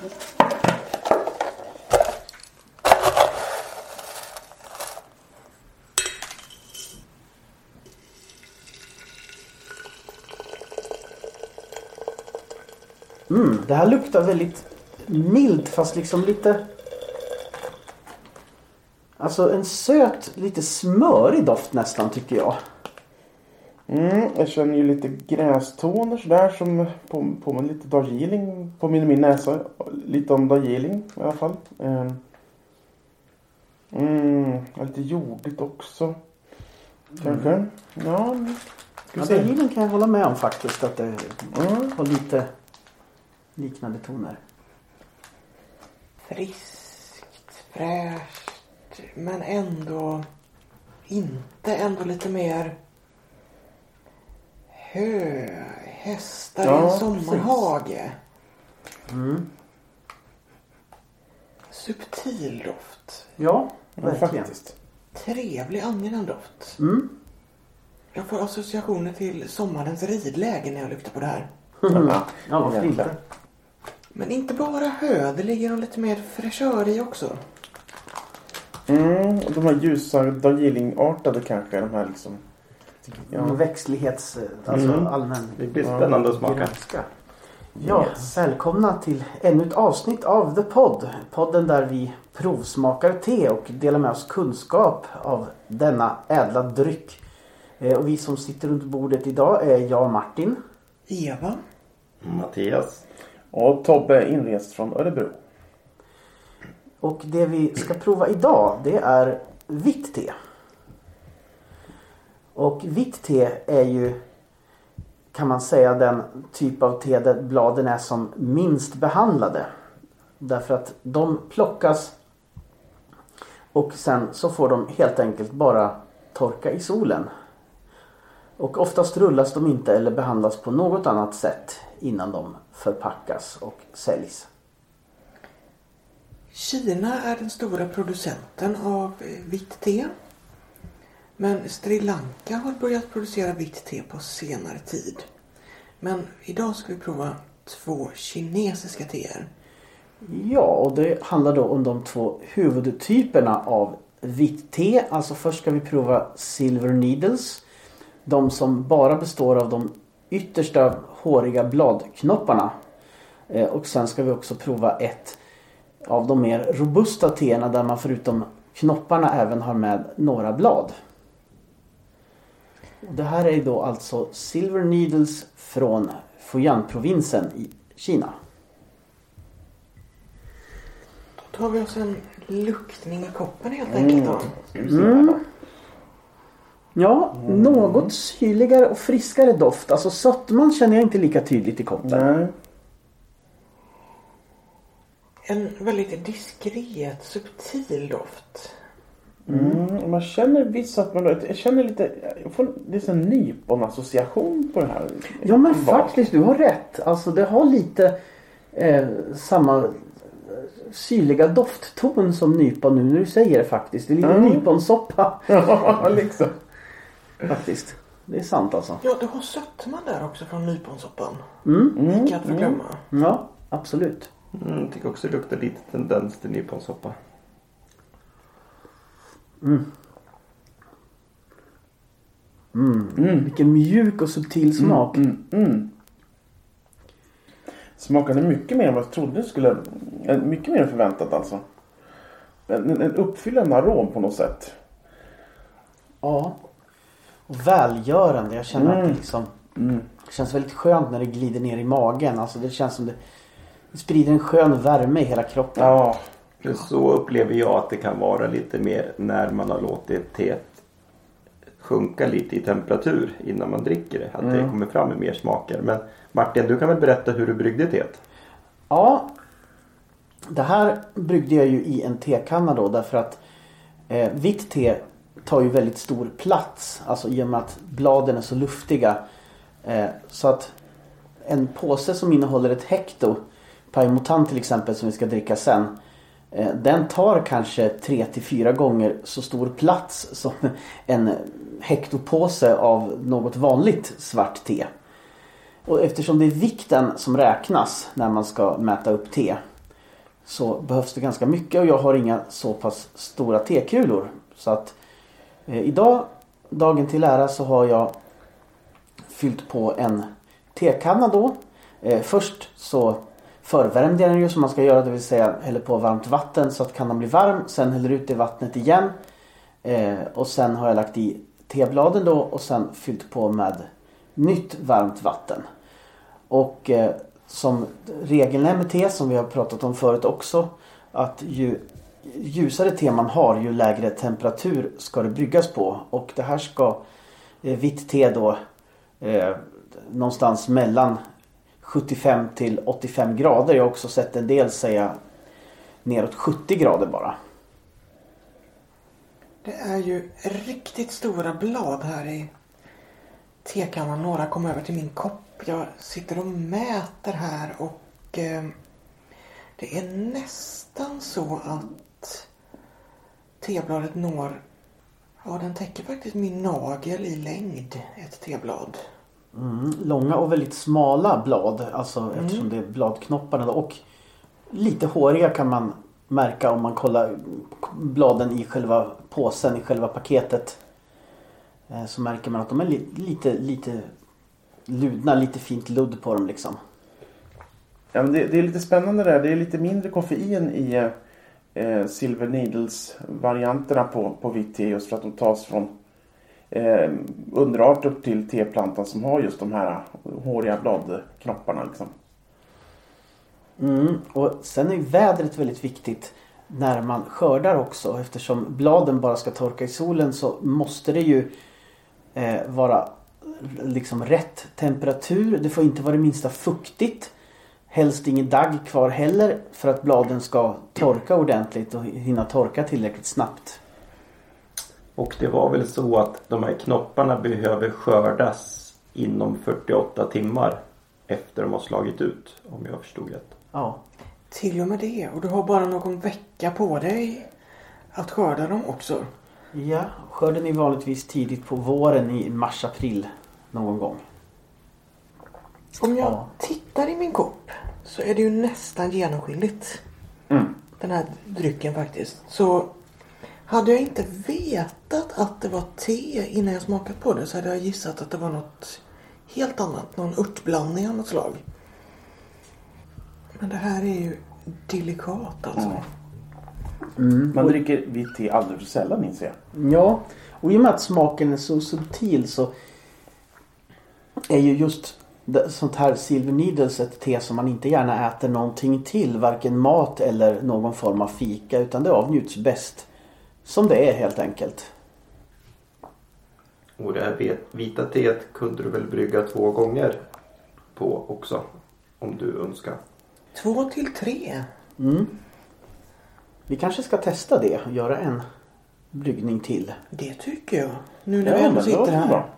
Mm, det här luktar väldigt milt fast liksom lite... Alltså en söt, lite smörig doft nästan tycker jag. Mm, jag känner ju lite grästoner sådär som påminner på lite Darjeeling. Påminner min näsa lite om Darjeeling i alla fall. Ehm. Mm, lite jordigt också. Kanske. Mm. Ja, Ja. Darjeeling kan jag hålla med om faktiskt att det Mm. har lite liknande toner. Friskt, fräscht, men ändå inte. Ändå lite mer hö, hästar i Ja, en sommarhage. Mm. Subtil doft. Ja, verkligen. faktiskt. Trevlig, angenäm doft. Mm. Jag får associationer till sommarens ridläge när jag luktar på det här. Ja, varför inte? Men inte bara hö, det ligger nog lite mer fräschör i också. Mm, de här ljusa Darjeeling-artade kanske. De här liksom. Ja. Ja. Växtlighets, alltså Mm. allmän Det blir spännande att smaka. grönska. Ja, välkomna till ännu ett avsnitt av The Pod. Podden där vi provsmakar te och delar med oss kunskap av denna ädla dryck. Eh, Och vi som sitter runt bordet idag är jag Martin. Eva? Mattias. Och Tobbe inrest från Örebro. Och det vi ska prova idag det är vitt te. Och vitt te är ju kan man säga den typ av te där bladen är som minst behandlade. Därför att de plockas och sen så får de helt enkelt bara torka i solen. Och oftast rullas de inte eller behandlas på något annat sätt innan de förpackas och säljs. Kina är den stora producenten av vitt te. Men Sri Lanka har börjat producera vitt te på senare tid. Men idag ska vi prova två kinesiska teer. Ja, och det handlar då om de två huvudtyperna av vitt te. Alltså först ska vi prova Silver Needles. De som bara består av de yttersta håriga bladknopparna. Eh, och sen ska vi också prova ett av de mer robusta teerna där man förutom knopparna även har med några blad. Det här är då alltså Silver Needles från Fujian-provinsen i Kina. Då tar vi oss en luktning i koppen helt enkelt då. Mm. Ja, något syrligare och friskare doft. Alltså sötman känner jag inte lika tydligt i koppen. Nej. En väldigt diskret, subtil doft. Mm, man känner visst att man... Jag känner lite... Jag får, det är en nypon-association på det här. Ja men Vad? faktiskt, du har rätt. Alltså det har lite eh, samma eh, syrliga doftton som nypon nu när du säger det faktiskt. Det är lite Mm. nyponsoppa Ja, liksom. faktiskt. Det är sant alltså. Ja, du har sötman där också från nyponsoppan. Mm. Icke att förglömma. Ja, absolut. Mm, jag tycker också det luktar lite tendens till nyponsoppa. Mm. Vilken mjuk och subtil smak. Mm, mm. Smakade mycket mer än vad jag trodde skulle. eh, Mycket mer än förväntat alltså. En, en- en uppfyllande arom på något sätt. Ja. Och välgörande. Jag känner att det Mm. liksom Mm. Det känns väldigt skönt när det glider ner i magen. Alltså det känns som det, det sprider en skön värme i hela kroppen. Ja. För så upplever jag att det kan vara lite mer när man har låtit teet sjunka lite i temperatur innan man dricker det. Att det kommer fram med mer smaker. Men Martin, du kan väl berätta hur du bryggde teet? Ja. Det här bryggde jag ju i en tekanna då därför att eh, vitt te tar ju väldigt stor plats. Alltså i och med att bladen är så luftiga. Eh, så att en påse som innehåller ett hekto Paimotan till exempel som vi ska dricka sen. Eh, den tar kanske 3 till 4 gånger så stor plats som en hektopåse av något vanligt svart te. Och eftersom det är vikten som räknas när man ska mäta upp te. så behövs det ganska mycket och jag har inga så pass stora tekulor. Så att eh, idag, dagen till ära, så har jag fyllt på en tekanna då. Eh, först så förvärmde jag den ju som man ska göra, det vill säga häller på varmt vatten så att kannan blir varm. Sen häller ut det vattnet igen. Eh, och sen har jag lagt i tebladen då och sen fyllt på med nytt varmt vatten. Och eh, som regeln är med te som vi har pratat om förut också att ju ljusare te man har ju lägre temperatur ska det bryggas på. Och det här ska eh, vitt te då eh, någonstans mellan 75 till 85 grader. Jag har också sett en del säga neråt 70 grader bara. Det är ju riktigt stora blad här i tekannan. Några kom över till min kopp. Jag sitter och mäter här och eh, det är nästan så att tebladet når Ja, den täcker faktiskt min nagel i längd, ett teblad. Mm, långa och väldigt smala blad. Alltså eftersom det är bladknopparna då. Och lite håriga kan man märka om man kollar bladen i själva påsen, i själva paketet. Eh, Så märker man att de är li lite, lite ludna, lite fint ludd på dem liksom. Ja, men det, det är lite spännande där. Det är lite mindre koffein i eh, Silver Needles-varianterna på, på vitt te just för att de tas från eh, underart upp till teplantan som har just de här håriga bladknopparna. Liksom. Mm. Och sen är vädret väldigt viktigt när man skördar också. Eftersom bladen bara ska torka i solen så måste det ju eh, vara liksom rätt temperatur. Det får inte vara det minsta fuktigt. Helst ingen dagg kvar heller för att bladen ska torka ordentligt och hinna torka tillräckligt snabbt. Och det var väl så att de här knopparna behöver skördas inom 48 timmar efter de har slagit ut. Om jag förstod rätt. Ja. Till och med det. Och du har bara någon vecka på dig att skörda dem också. ja, skörden är vanligtvis tidigt på våren i mars-april någon gång. Om jag Ja. tittar i min kopp så är det ju nästan genomskinligt. Mm. Den här drycken faktiskt. Så hade jag inte vetat att det var te innan jag smakat på det så hade jag gissat att det var något helt annat. Någon örtblandning av något slag. Men det här är ju delikat alltså. Mm. Man dricker vitt te alldeles för sällan inser jag. Ja, och i och med att smaken är så subtil så är ju just det- sånt här Silver Needles ett te som man inte gärna äter någonting till. Varken mat eller någon form av fika utan det avnjuts bäst som det är helt enkelt. Och det här vet- vita teet kunde du väl brygga två gånger på också. Om du önskar. Två till tre. Mm. Vi kanske ska testa det och göra en bryggning till. Det tycker jag. Nu när vi ändå sitter här. bra.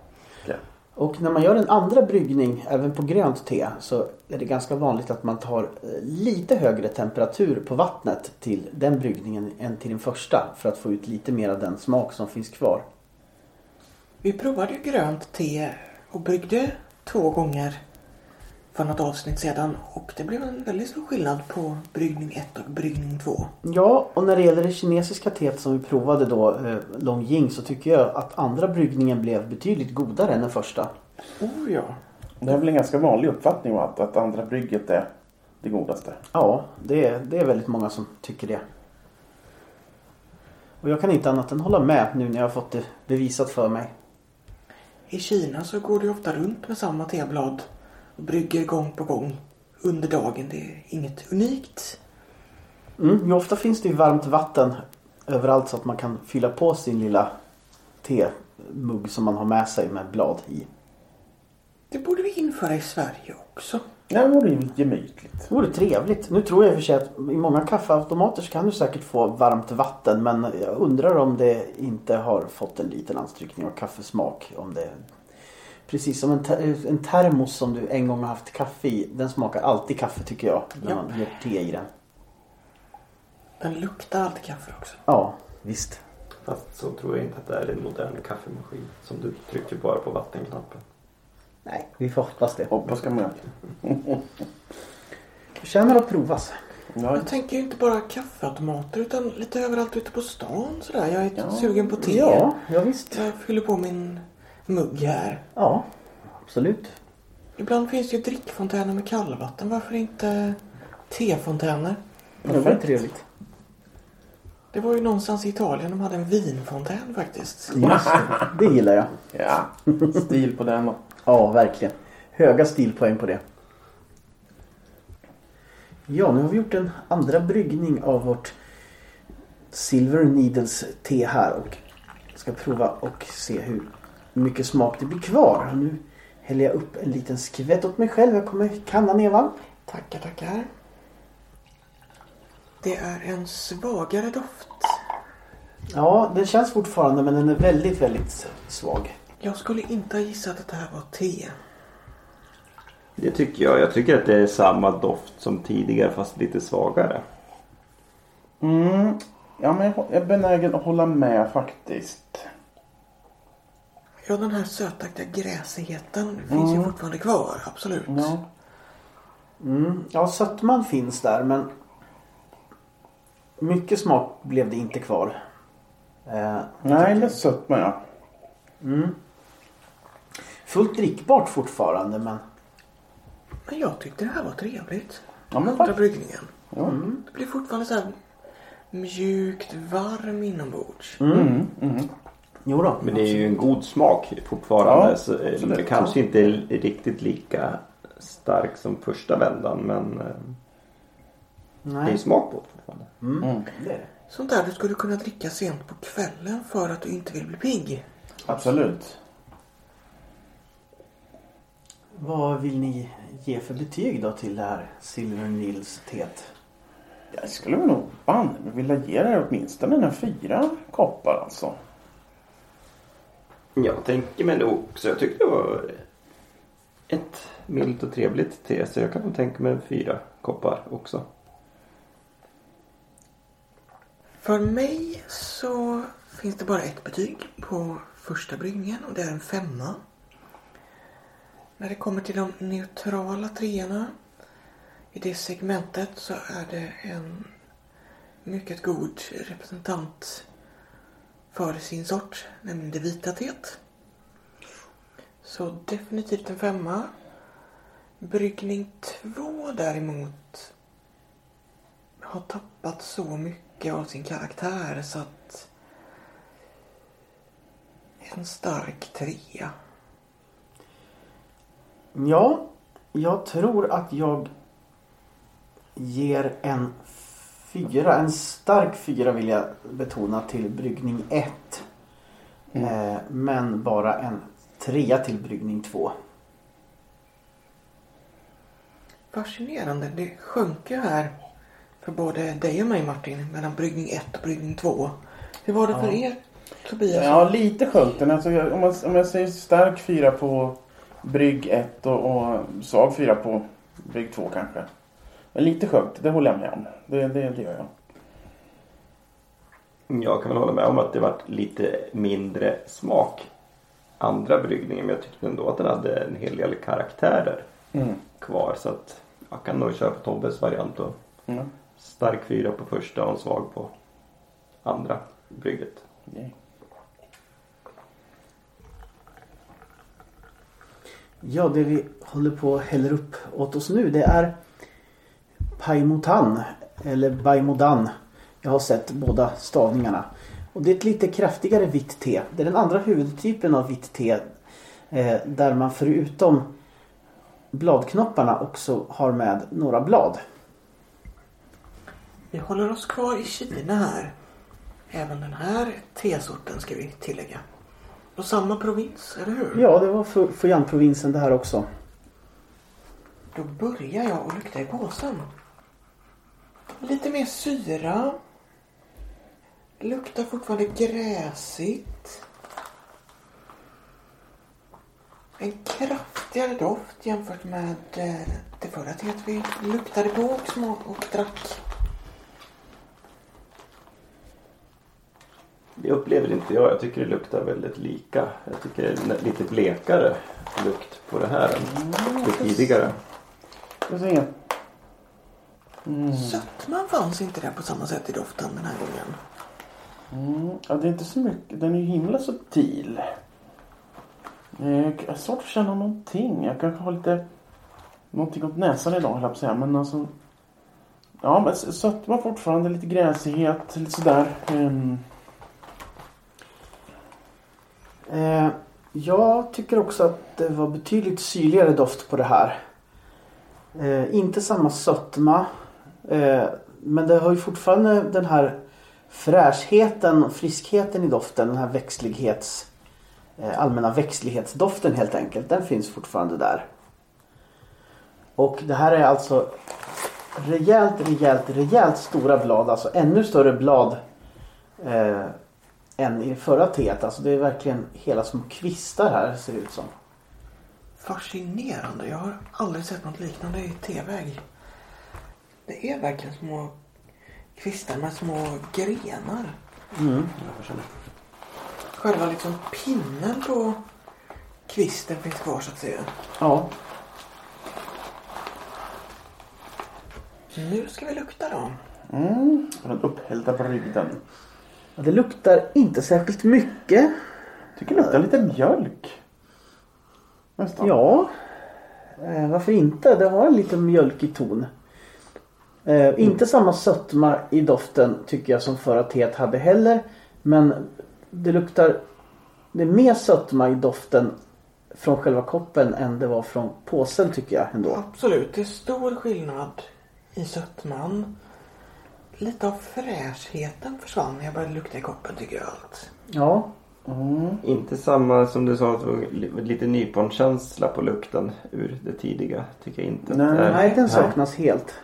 Och när man gör en andra bryggning även på grönt te så är det ganska vanligt att man tar eh, lite högre temperatur på vattnet till den bryggningen än till den första för att få ut lite mer av den smak som finns kvar. Vi provade ju grönt te och bryggde två gånger för något avsnitt sedan och det blev en väldigt stor skillnad på bryggning 1 och bryggning 2. Ja, och när det gäller det kinesiska teet som vi provade då, eh, Long Ying, så tycker jag att andra bryggningen blev betydligt godare än den första. Oh ja. Det är väl en ganska vanlig uppfattning att, att andra brygget är det godaste. Ja, det är, det är väldigt många som tycker det. Och jag kan inte annat än hålla med nu när jag har fått det bevisat för mig. I Kina så går det ofta runt med samma teblad och brygger gång på gång under dagen. Det är inget unikt. Mm, ju ofta finns det ju varmt vatten överallt så att man kan fylla på sin lilla temugg som man har med sig med blad i. Det borde vi införa i Sverige också. Ja, det vore ju gemytligt. Det vore trevligt. Nu tror jag i och för sig att i många kaffeautomater så kan du säkert få varmt vatten men jag undrar om det inte har fått en liten anstrykning av kaffesmak. Om det... Precis som en, ter- en termos som du en gång har haft kaffe i. Den smakar alltid kaffe tycker jag när Ja. man gör te i den. Den luktar alltid kaffe också. Ja, visst. Fast så tror jag inte att det är en modern kaffemaskin. Som du trycker bara på vattenknappen. Nej, vi får hoppas det. Hoppas kan man. Förtjänar att provas. Ja, Jag tänker ju inte bara kaffeautomater utan lite överallt ute på stan sådär. Jag är Ja. sugen på te. Ja, ja visst. Jag fyller på min mugg här. Ja, absolut. Ibland finns det ju drickfontäner med kallvatten. Varför inte tefontäner? Det var trevligt. Det var ju någonstans i Italien de hade en vinfontän faktiskt. Just det. Det gillar jag. ja. stil på den då. Ja, verkligen. Höga stilpoäng på det. Ja, nu har vi gjort en andra bryggning av vårt Silver Needles te här och ska prova och se hur mycket smak det blir kvar. Och Nu häller jag upp en liten skvätt åt mig själv. Jag kommer kannan Eva. Tackar, tackar. Det är en svagare doft. Ja, den känns fortfarande men den är väldigt, väldigt svag. Jag skulle inte ha gissat att det här var te. Det tycker jag. Jag tycker att det är samma doft som tidigare fast lite svagare. Mm. Ja, men jag är benägen att hålla med faktiskt. Ja, den här sötaktiga gräsigheten finns ju fortfarande kvar. Absolut. Ja. Mm. Ja, sötman finns där men mycket smak blev det inte kvar. Eh, Nej, sött med ja. Mm. Fullt drickbart fortfarande men Men jag tyckte det här var trevligt. Ja, men Andra bryggningen. Ja. Det blir fortfarande så här mjukt varm inombords. Mm. Mm. Jo då. Men det är ju en god smak fortfarande. Ja, så, eh, absolut. det kanske inte är riktigt lika stark som första vändan men eh, det är Nej. smak på det fortfarande. Mm. Mm. Det är det. Sånt där du skulle kunna dricka sent på kvällen för att du inte vill bli pigg. Absolut. Vad vill ni ge för betyg då till det här Silver Nils teet? Jag skulle nog banne vilja ge det åtminstone en fyra koppar alltså. Jag tänker mig nog också. Jag tyckte det var ett milt och trevligt te. Så jag kan nog tänka mig fyra koppar också. För mig så finns det bara ett betyg på första bryggningen och det är en femma. När det kommer till de neutrala treorna i det segmentet så är det en mycket god representant för sin sort, nämligen det vita teet. Så definitivt en femma. Bryggning två däremot har tappat så mycket av sin karaktär så att en stark trea. Ja, jag tror att jag ger en fyra, en stark fyra vill jag betona till bryggning 1. Eh, men bara en trea till bryggning 2. Fascinerande. Det sjunker här för både dig och mig Martin mellan bryggning 1 och bryggning 2. Hur var det för Ja. er Tobias? Ja, lite sjönk den. Alltså, om, man, om jag säger stark fyra på brygg 1 och, och svag fyra på brygg 2 kanske. Men lite sjönk det, håller jag med om. Det, det, det gör jag. Jag kan väl hålla med om att det varit lite mindre smak andra bryggningen. Men jag tyckte ändå att den hade en hel del karaktärer Mm. kvar. Så att jag kan nog köpa Tobbes variant och Mm. stark fyra på första och svag på andra brygget. Yay. Ja, det vi håller på att häller upp åt oss nu det är Paimotan eller Baimodan. Jag har sett båda stavningarna. Och det är ett lite kraftigare vitt te. Det är den andra huvudtypen av vitt te. Eh, där man förutom bladknopparna också har med några blad. Vi håller oss kvar i Kina här. Även den här tesorten ska vi tillägga. Och samma provins, eller hur? Ja, det var Fu- Fujian-provinsen det här också. Då börjar jag och lukta i påsen. Lite mer syra. Luktar fortfarande gräsigt. En kraftigare doft jämfört med eh, det förra teet vi luktade på och smak och drack. Det upplever inte jag. Jag tycker det luktar väldigt lika. Jag tycker det är lite blekare lukt på det här än det tidigare. Ska se. Sötman fanns inte där på samma sätt i doften den här gången. Mm, ja, det är inte så mycket. Den är ju himla subtil. Eh, Jag har svårt att känna någonting. Jag kanske har lite någonting åt näsan idag höll jag på att säga. Men alltså. Ja men sötma fortfarande. Lite gräsighet. Lite sådär. Ehm, Eh, jag tycker också att det var betydligt syrligare doft på det här. Eh, inte samma sötma. Eh, men det har ju fortfarande den här fräschheten och friskheten i doften. Den här växtlighets... Eh, allmänna växtlighetsdoften helt enkelt. Den finns fortfarande där. Och det här är alltså rejält, rejält, rejält stora blad. Alltså ännu större blad eh, än i det förra teet. Alltså det är verkligen hela små kvistar här ser det ut som. Fascinerande. Jag har aldrig sett något liknande i teväg. Det är verkligen små kvistar med små grenar. Själva liksom pinnen på kvisten finns kvar så att säga. Ja. Nu ska vi lukta då. mm, den upphällda brygden. Det luktar inte särskilt mycket. Tycker det luktar lite mjölk. Nästan. Ja. Eh, varför inte? Det har en liten mjölkig ton. Eh, Inte samma sötma i doften tycker jag som förra teet hade heller. Men det luktar... Det är mer sötma i doften från själva koppen än det var från påsen tycker jag ändå. Absolut, det är stor skillnad i sötman. Lite av fräschheten försvann när jag började lukta i koppen tycker jag allt. Ja. Inte samma som du sa, att det var li- lite nyponkänsla på lukten ur det tidiga. Tycker jag inte. Nej. Det är- Nej, den saknas helt.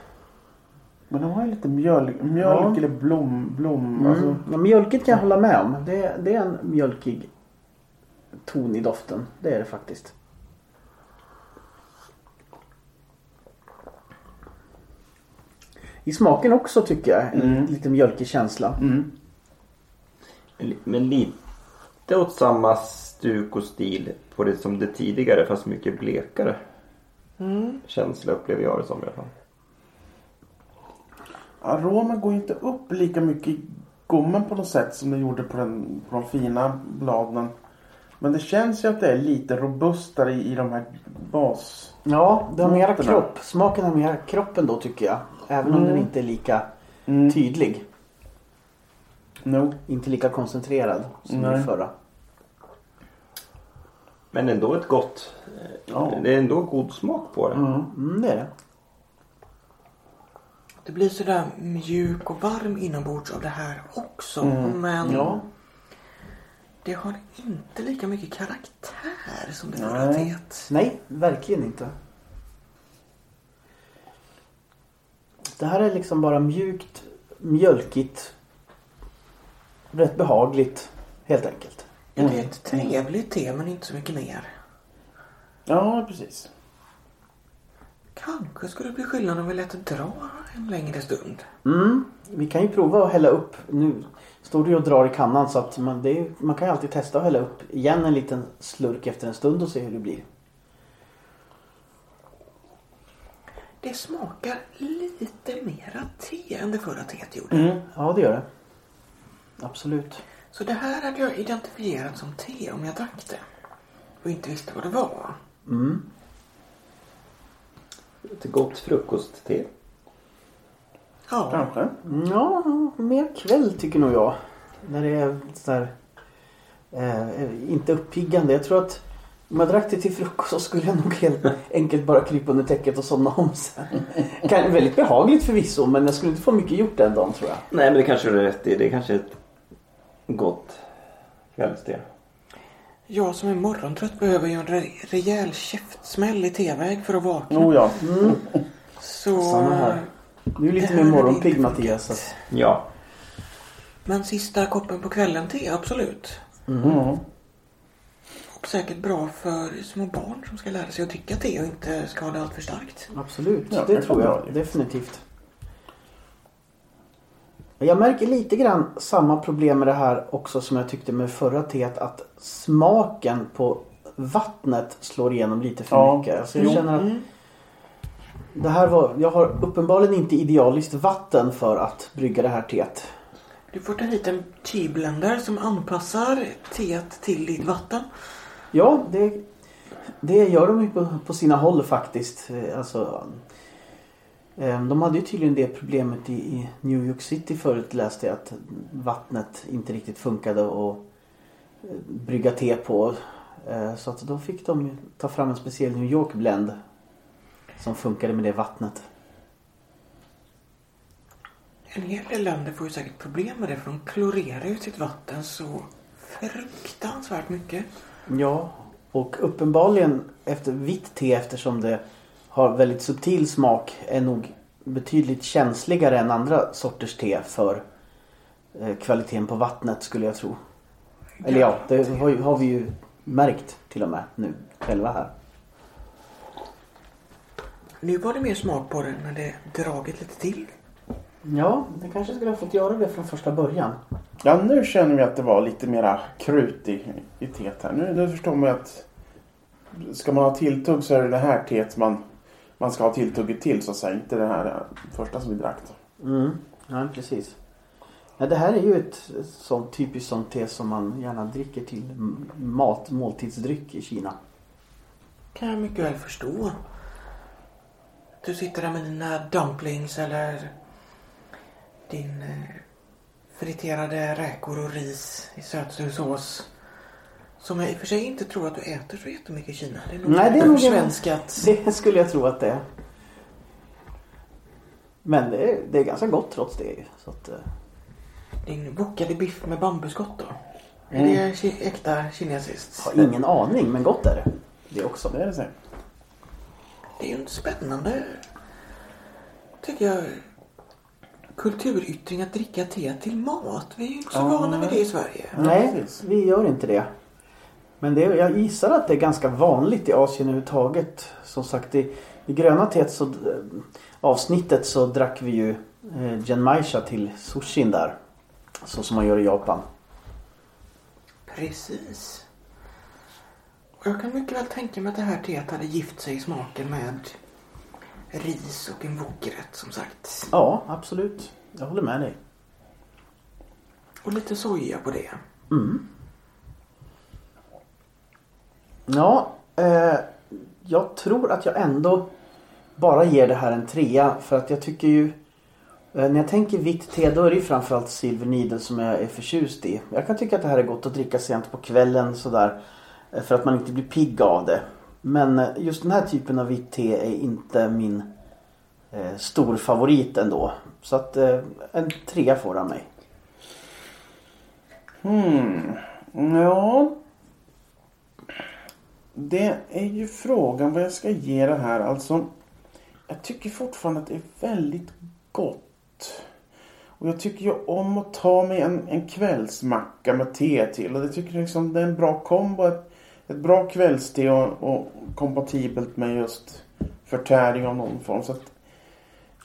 Men de har ju lite mjölk, mjölk Ja. eller blom. blom Mm. alltså. Ja, mjölket kan jag hålla med om. Det, det är en mjölkig ton i doften. Det är det faktiskt. I smaken också tycker jag. En Mm. lite mjölkig känsla. Mm. Men lite åt samma stuk och stil på det som det tidigare fast mycket blekare. Känsla upplever jag det som i alla fall. Aromen går inte upp lika mycket i gommen på något sätt som det gjorde på, den, på de fina bladen. Men det känns ju att det är lite robustare i, i de här bas... Ja, det har mera kropp. Smaken har mera kroppen då tycker jag. Även om Mm. den inte är lika Mm. tydlig. No. Inte lika koncentrerad som Nej. i förra. Men ändå ett gott. Ja. Det är ändå god smak på det. Mm. Mm, det är det. Det blir sådär mjuk och varm inombords av det här också. Mm. Men Ja. det har inte lika mycket karaktär som det förra teet. Nej, verkligen inte. Det här är liksom bara mjukt, mjölkigt. Rätt behagligt, helt enkelt. Ja, det är ett trevligt te men inte så mycket mer. Ja, precis. Kanske skulle det bli skillnad om vi lät det dra en längre stund. Mm, vi kan ju prova att hälla upp. Nu står ju och drar i kannan så att man, det är, man kan ju alltid testa att hälla upp igen en liten slurk efter en stund och se hur det blir. Det smakar lite mera te än det förra teet gjorde. Mm. Ja, det gör det. Absolut. Så det här hade jag identifierat som te om jag drack det. Och inte visste vad det var. Mm. Ett gott frukostte. Ja, Kanske. Ja, mer kväll tycker nog jag. När det är sådär eh, inte uppiggande. Jag tror att om jag drack det till frukost så skulle jag nog helt enkelt bara krypa under täcket och somna om sen. Kan, väldigt behagligt förvisso men jag skulle inte få mycket gjort den dagen tror jag. Nej men det kanske du har rätt i. Det är kanske ett gott kvällste. jag som är morgontrött behöver ju en re- rejäl käftsmäll i teväg för att vakna. Oh ja. Så... Du är lite mer morgonpigg Mattias. Att- Ja. Men sista koppen på kvällen te, absolut. Mm. Och säkert bra för små barn som ska lära sig att dricka te och inte ska ha det allt för starkt. Absolut, Ja, det det tror jag det. definitivt. Jag märker lite grann samma problem med det här också som jag tyckte med förra teet. Att smaken på vattnet slår igenom lite för Ja. mycket. Alltså jag Jo. känner att Mm. Det här var, jag har uppenbarligen inte idealiskt vatten för att brygga det här teet. Du får ta hit en teblender som anpassar teet till ditt vatten. Ja, det, det gör de ju på, på sina håll faktiskt. Alltså, eh, de hade ju tydligen det problemet i, New York City förut läste jag att vattnet inte riktigt funkade att eh, brygga te på. Eh, Så att då fick de ta fram en speciell New York blend som funkade med det vattnet. En hel del länder får ju säkert problem med det för de klorerar ju sitt vatten så fruktansvärt mycket. Ja, och uppenbarligen efter vitt te eftersom det har väldigt subtil smak är nog betydligt känsligare än andra sorters te för eh, kvaliteten på vattnet skulle jag tro. Eller ja, det har, vi ju märkt till och med nu själva här. Nu var det mer smak på det när det dragit lite till. Ja, det kanske skulle ha fått göra det från första början. Ja, nu känner vi att det var lite mera krut i, i teet här. Nu, nu förstår man att ska man ha tilltugg så är det det här teet man, man ska ha tilltugget till så att säga. Inte det här eh, första som vi drack. Mm, ja precis. Ja, det här är ju ett sånt typiskt sånt te som man gärna dricker till mat, måltidsdryck i Kina. Kan jag mycket väl förstå. Du sitter där med dina dumplings eller din eh, friterade räkor och ris i sötsur sås. Som jag i och för sig inte tror att du äter så jättemycket i Kina. Det är nog Nej, det är nog en- svenskat. Det skulle jag tro att det är. Men det är, det är ganska gott trots det. Så att, eh, Din wokade biff med bambuskott då? Är Mm. det ki- äkta kinesiskt? har ingen aning men gott är det. Det också. Det är det säkert. Det är ju en spännande, tycker jag, kulturyttring att dricka te till mat. Vi är ju inte så Ja. vana vid det i Sverige. Nej, vi gör inte det. Men det, jag gissar att det är ganska vanligt i Asien överhuvudtaget. Som sagt i, i gröna teet så, eh, avsnittet så drack vi ju eh, genmaisha till sushin där. Så som man gör i Japan. Precis. Jag kan mycket väl tänka mig att det här teet hade gift sig i smaken med ris och en wokrätt som sagt. Ja, absolut. Jag håller med dig. Och lite soja på det. Mm. Ja, eh, jag tror att jag ändå bara ger det här en trea för att jag tycker ju eh, när jag tänker vitt te då är det ju framförallt Silver Needle som jag är förtjust i. Jag kan tycka att det här är gott att dricka sent på kvällen sådär Eh, för att man inte blir pigg av det. Men eh, just den här typen av vitt te är inte min eh, stor favorit ändå. Så att eh, en trea får han av mig. Hmm. Ja. Det är ju frågan vad jag ska ge det här. Alltså. Jag tycker fortfarande att det är väldigt gott. Och jag tycker ju om att ta mig en, en kvällsmacka med te till. Och det tycker jag liksom det är en bra kombo ett bra kvällste och, och kompatibelt med just förtäring av någon form. Så att,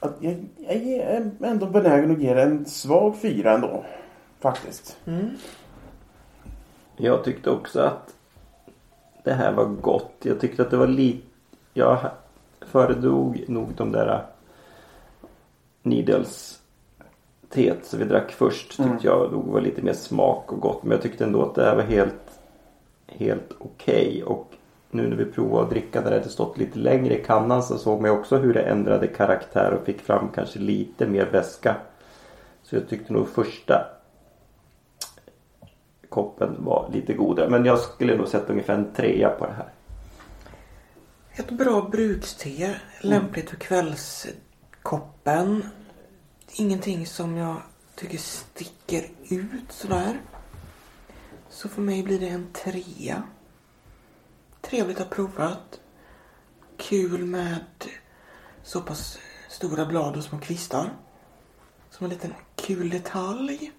att jag, jag är ändå benägen att ge det en svag fyra ändå. Faktiskt. Mm. Jag tyckte också att det här var gott. Jag tyckte att det var lite... Jag föredrog nog de där Needles teet som vi drack först. Tyckte Mm. jag nog var lite mer smak och gott. Men jag tyckte ändå att det här var helt, helt okej. Och nu när vi provade att dricka där det hade stått lite längre i kannan så såg man också hur det ändrade karaktär och fick fram kanske lite mer väska. Så jag tyckte nog första koppen var lite godare. Men jag skulle nog sätta ungefär en trea på det här. Ett bra brukste, lämpligt för kvällskoppen. Ingenting som jag tycker sticker ut sådär. Så för mig blir det en trea. Trevligt att ha provat. Kul med så pass stora blad och små kvistar. Som en liten kul detalj.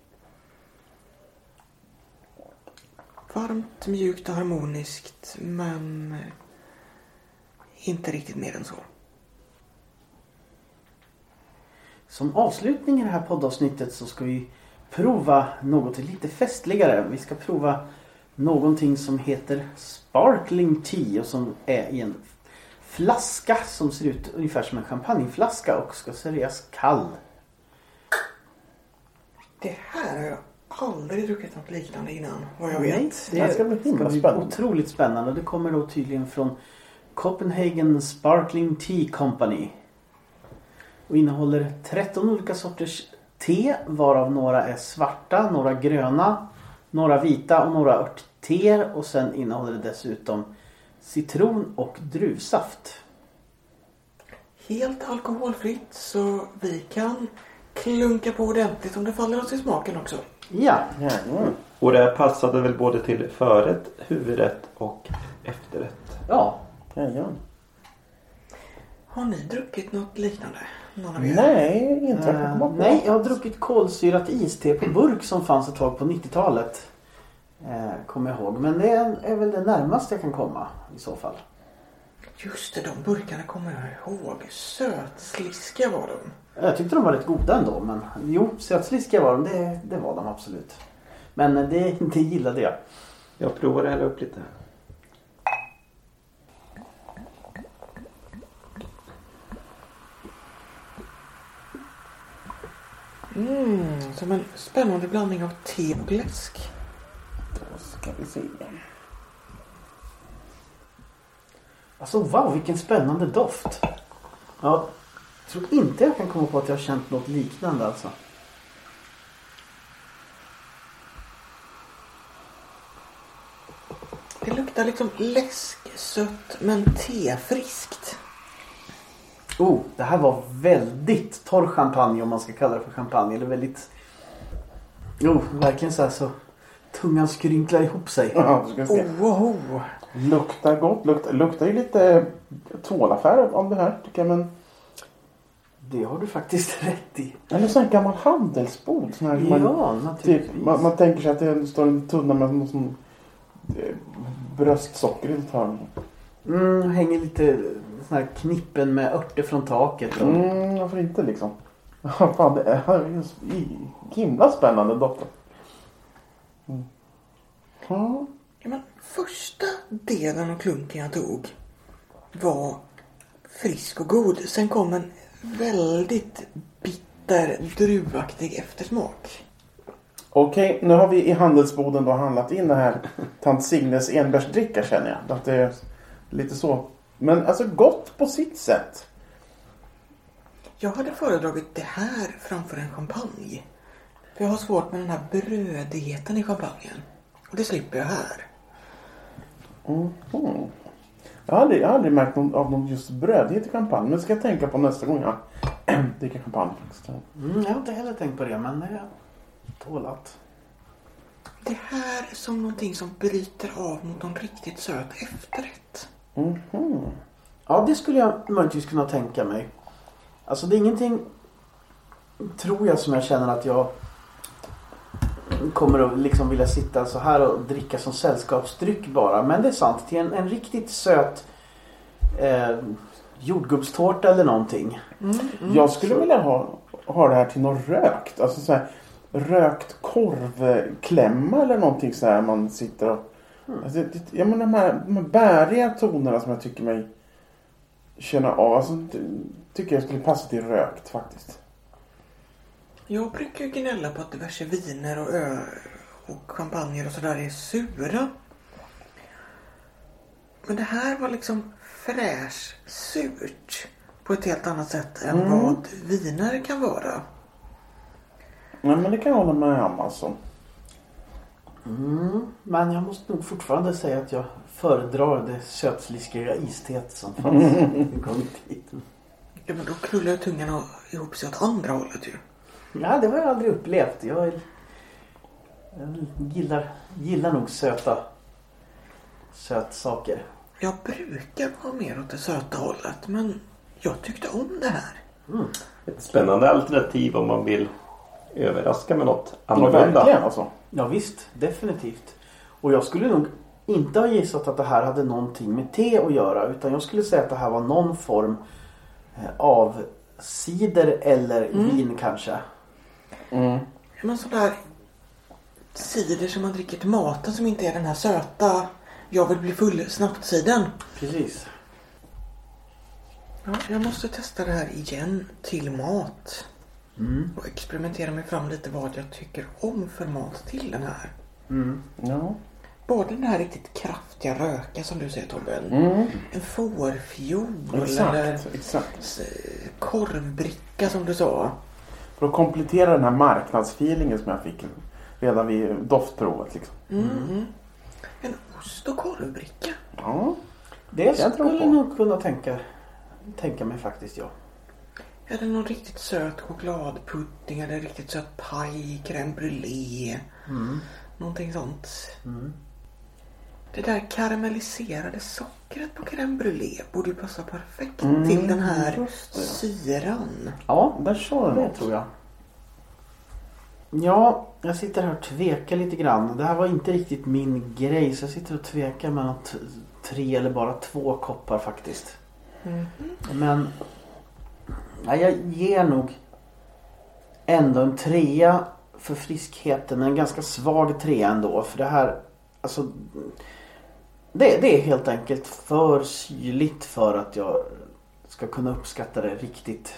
Varmt, mjukt och harmoniskt men inte riktigt mer än så. Som avslutning i det här poddavsnittet så ska vi prova något lite festligare. Vi ska prova någonting som heter Sparkling Tea och som är i en flaska som ser ut ungefär som en champagneflaska och ska serveras kall. Det här har jag aldrig druckit något liknande innan vad jag Nej, vet. Det ska bli himla spännande. otroligt spännande. Det kommer då tydligen från Copenhagen Sparkling Tea Company. Och innehåller 13 olika sorters te varav några är svarta, några gröna, några vita och några örtteer. Och sen innehåller det dessutom citron och druvsaft. Helt alkoholfritt så vi kan klunka på ordentligt om det faller oss i smaken också. Ja, Jajamän. Och det här passade väl både till förrätt, huvudrätt och efterrätt. ja. Jajamän. Har ni druckit något liknande? Någon av er? Nej, inte jag kan Eh, komma på. nej, jag har druckit kolsyrat iste på burk som fanns ett tag på 90-talet. Eh, kommer jag ihåg. Men det är, är väl det närmaste jag kan komma i så fall. Just det, de burkarna kommer jag ihåg. Sötsliskiga var de. Jag tyckte de var rätt goda ändå. Men jo, sötsliskiga var de. Det, det var de absolut. Men eh, det, det gillade jag. Jag provar att hälla upp lite. Mm, som en spännande blandning av te och läsk. Då ska vi se. Alltså wow, vilken spännande doft. Jag tror inte jag kan komma på att jag har känt något liknande alltså. Det luktar liksom läsksött men tefriskt. Oh, det här var väldigt torr champagne om man ska kalla det för champagne. Eller väldigt... Jo, verkligen så här så tungan skrynklar ihop sig. Ja, se. Oh, oh. Luktar gott. Luktar, luktar ju lite tvålaffär om det här tycker jag. Men, Det har du faktiskt rätt i. eller sån här gammal handelsbod. Sån här, man, Ja, typ, naturligtvis. man, man tänker sig att det står en tunna med någon sån, eh, bröstsocker i ett hörn. Mm, hänger lite sån här knippen med örter från taket. Och... Mm, varför inte liksom? Fan, det är himla spännande doft. Mm. Ja. Ja, men första delen av klunken jag tog var frisk och god. Sen kom en väldigt bitter druvaktig eftersmak. Okej, nu har vi i handelsboden då handlat in det här tant Signes enbärsdricka känner jag. Att det är lite så. Men alltså gott på sitt sätt. Jag hade föredragit det här framför en champagne. För jag har svårt med den här brödigheten i champagnen. Och det slipper jag här. Mhm. Jag har aldrig, jag har aldrig märkt någon, av någon just brödighet i champagne. Men det ska jag tänka på nästa gång jag dricker champagne. faktiskt. Mm, jag har inte heller tänkt på det men det är tålat. Det här är som någonting som bryter av mot någon riktigt söt efterrätt. Mhm. Ja, det skulle jag möjligtvis kunna tänka mig. Alltså det är ingenting, tror jag, som jag känner att jag kommer att liksom vilja sitta så här och dricka som sällskapsdryck bara. Men det är sant, till en, en riktigt söt eh, jordgubbstårta eller någonting. Jag skulle vilja ha, ha det här till något rökt. Alltså så här, rökt korvklämma eller någonting så här man sitter och... Alltså, det, ja, men de, här, de här bäriga tonerna som jag tycker mig känna av. Alltså, tycker jag skulle passa till rökt faktiskt. Jag brukar ju gnälla på att diverse viner och öl och champagner och sådär är sura. Men det här var liksom fräsch surt på ett helt annat sätt än Mm. vad viner kan vara. Ja, men det kan jag hålla med om alltså. Mm, men jag måste nog fortfarande säga att jag föredrar det sötsliskiga isteet som fanns en gång i tiden. Ja men då krullar ju tungan och- ihop sig åt andra hållet ju. Ja, det har jag aldrig upplevt. Jag, jag gillar, gillar nog söta sötsaker. Jag brukar vara mer åt det söta hållet men jag tyckte om det här. Ett spännande alternativ om man vill överraska med något Ja, annorlunda. verkligen alltså. Ja visst, definitivt. Och jag skulle nog inte ha gissat att det här hade någonting med te att göra. Utan jag skulle säga att det här var någon form eh, av cider eller vin kanske. Mm. Men sådär cider som man dricker till maten som inte är den här söta jag vill bli full snabbt-sidan. Precis. Ja, jag måste testa det här igen till mat. Mm. Och experimentera mig fram lite vad jag tycker om för mat till den här. Mm. Ja. Både den här riktigt kraftiga röka som du säger Tobbe. Mm. En fårfiol eller Exakt, exakt. s- korvbricka som du sa. För att komplettera den här marknadsfeelingen som jag fick redan vid doftprovet. Liksom. Mm. En ost och korvbricka. Ja. Det Jag tror skulle på. nog kunna tänka, tänka mig faktiskt ja. Eller någon riktigt söt chokladpudding eller riktigt söt paj, crème brûlée. Mm. Någonting sånt. Mm. Det där karamelliserade sockret på crème brûlée borde ju passa perfekt Mm, till den här det. syran. Ja, Där sa du det tror jag. Ja, jag sitter här och tvekar lite grann. Det här var inte riktigt min grej så jag sitter och tvekar mellan tre eller bara två koppar faktiskt. Mhm. Men ja, jag ger nog ändå en trea för friskheten. Men en ganska svag trea ändå. För det här, alltså. Det, det är helt enkelt för syrligt för att jag ska kunna uppskatta det riktigt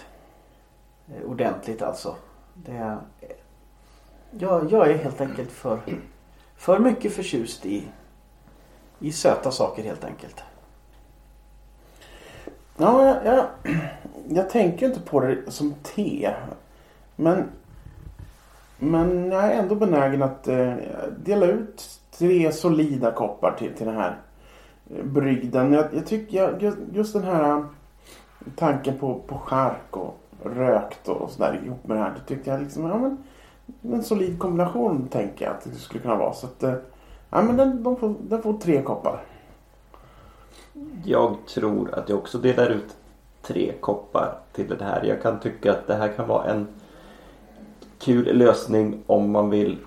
eh, ordentligt alltså. Det jag, jag är helt enkelt för, för mycket förtjust i, i söta saker helt enkelt. Ja, jag, jag, jag tänker inte på det som te. Men, men jag är ändå benägen att eh, dela ut tre solida koppar till, till den här brygden. Jag, jag tycker jag, just, den här tanken på, på skärk och rökt och sådär ihop med det här. Det tyckte jag liksom, ja men en solid kombination tänker jag att det skulle kunna vara. Så att, eh, ja men den, de får, den får tre koppar. Jag tror att jag också delar ut tre koppar till det här. Jag kan tycka att det här kan vara en kul lösning om man vill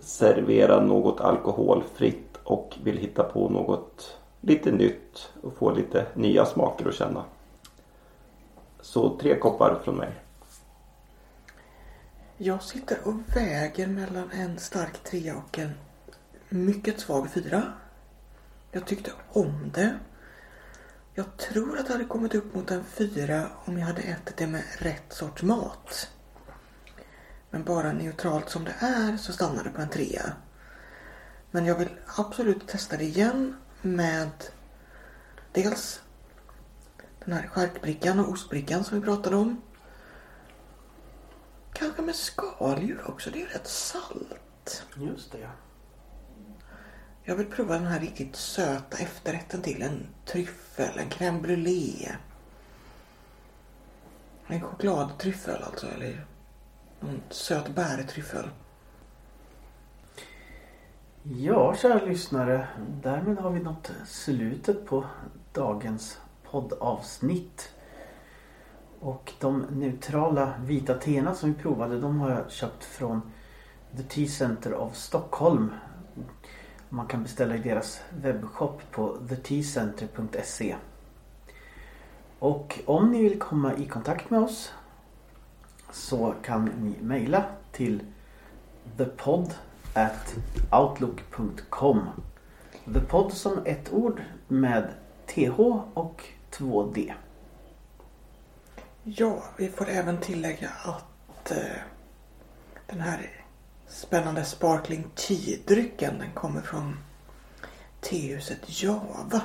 servera något alkoholfritt och vill hitta på något lite nytt och få lite nya smaker att känna. Så tre koppar från mig. Jag sitter och väger mellan en stark trea och en mycket svag fyra. Jag tyckte om det. Jag tror att det hade kommit upp mot en fyra om jag hade ätit det med rätt sorts mat. Men bara neutralt som det är så stannar det på en trea. Men jag vill absolut testa det igen med dels den här skärkbrickan och ostbrickan som vi pratade om. Kanske med skaldjur också. Det är rätt salt. Just det ja. Jag vill prova den här riktigt söta efterrätten till. En tryffel, en crème brûlée. En chokladtryffel alltså. Eller någon söt bärtryffel. Ja, kära lyssnare. Därmed har vi nått slutet på dagens poddavsnitt. Och de neutrala vita teerna som vi provade de har jag köpt från The Tea Center of Stockholm. Man kan beställa i deras webbshop på thetcenter.se. Och om ni vill komma i kontakt med oss så kan ni mejla till thepod at outlook.com The Pod som ett ord med TH och 2D. Ja, vi får även tillägga att eh, den här spännande Sparkling Tea-drycken den kommer från tehuset Java.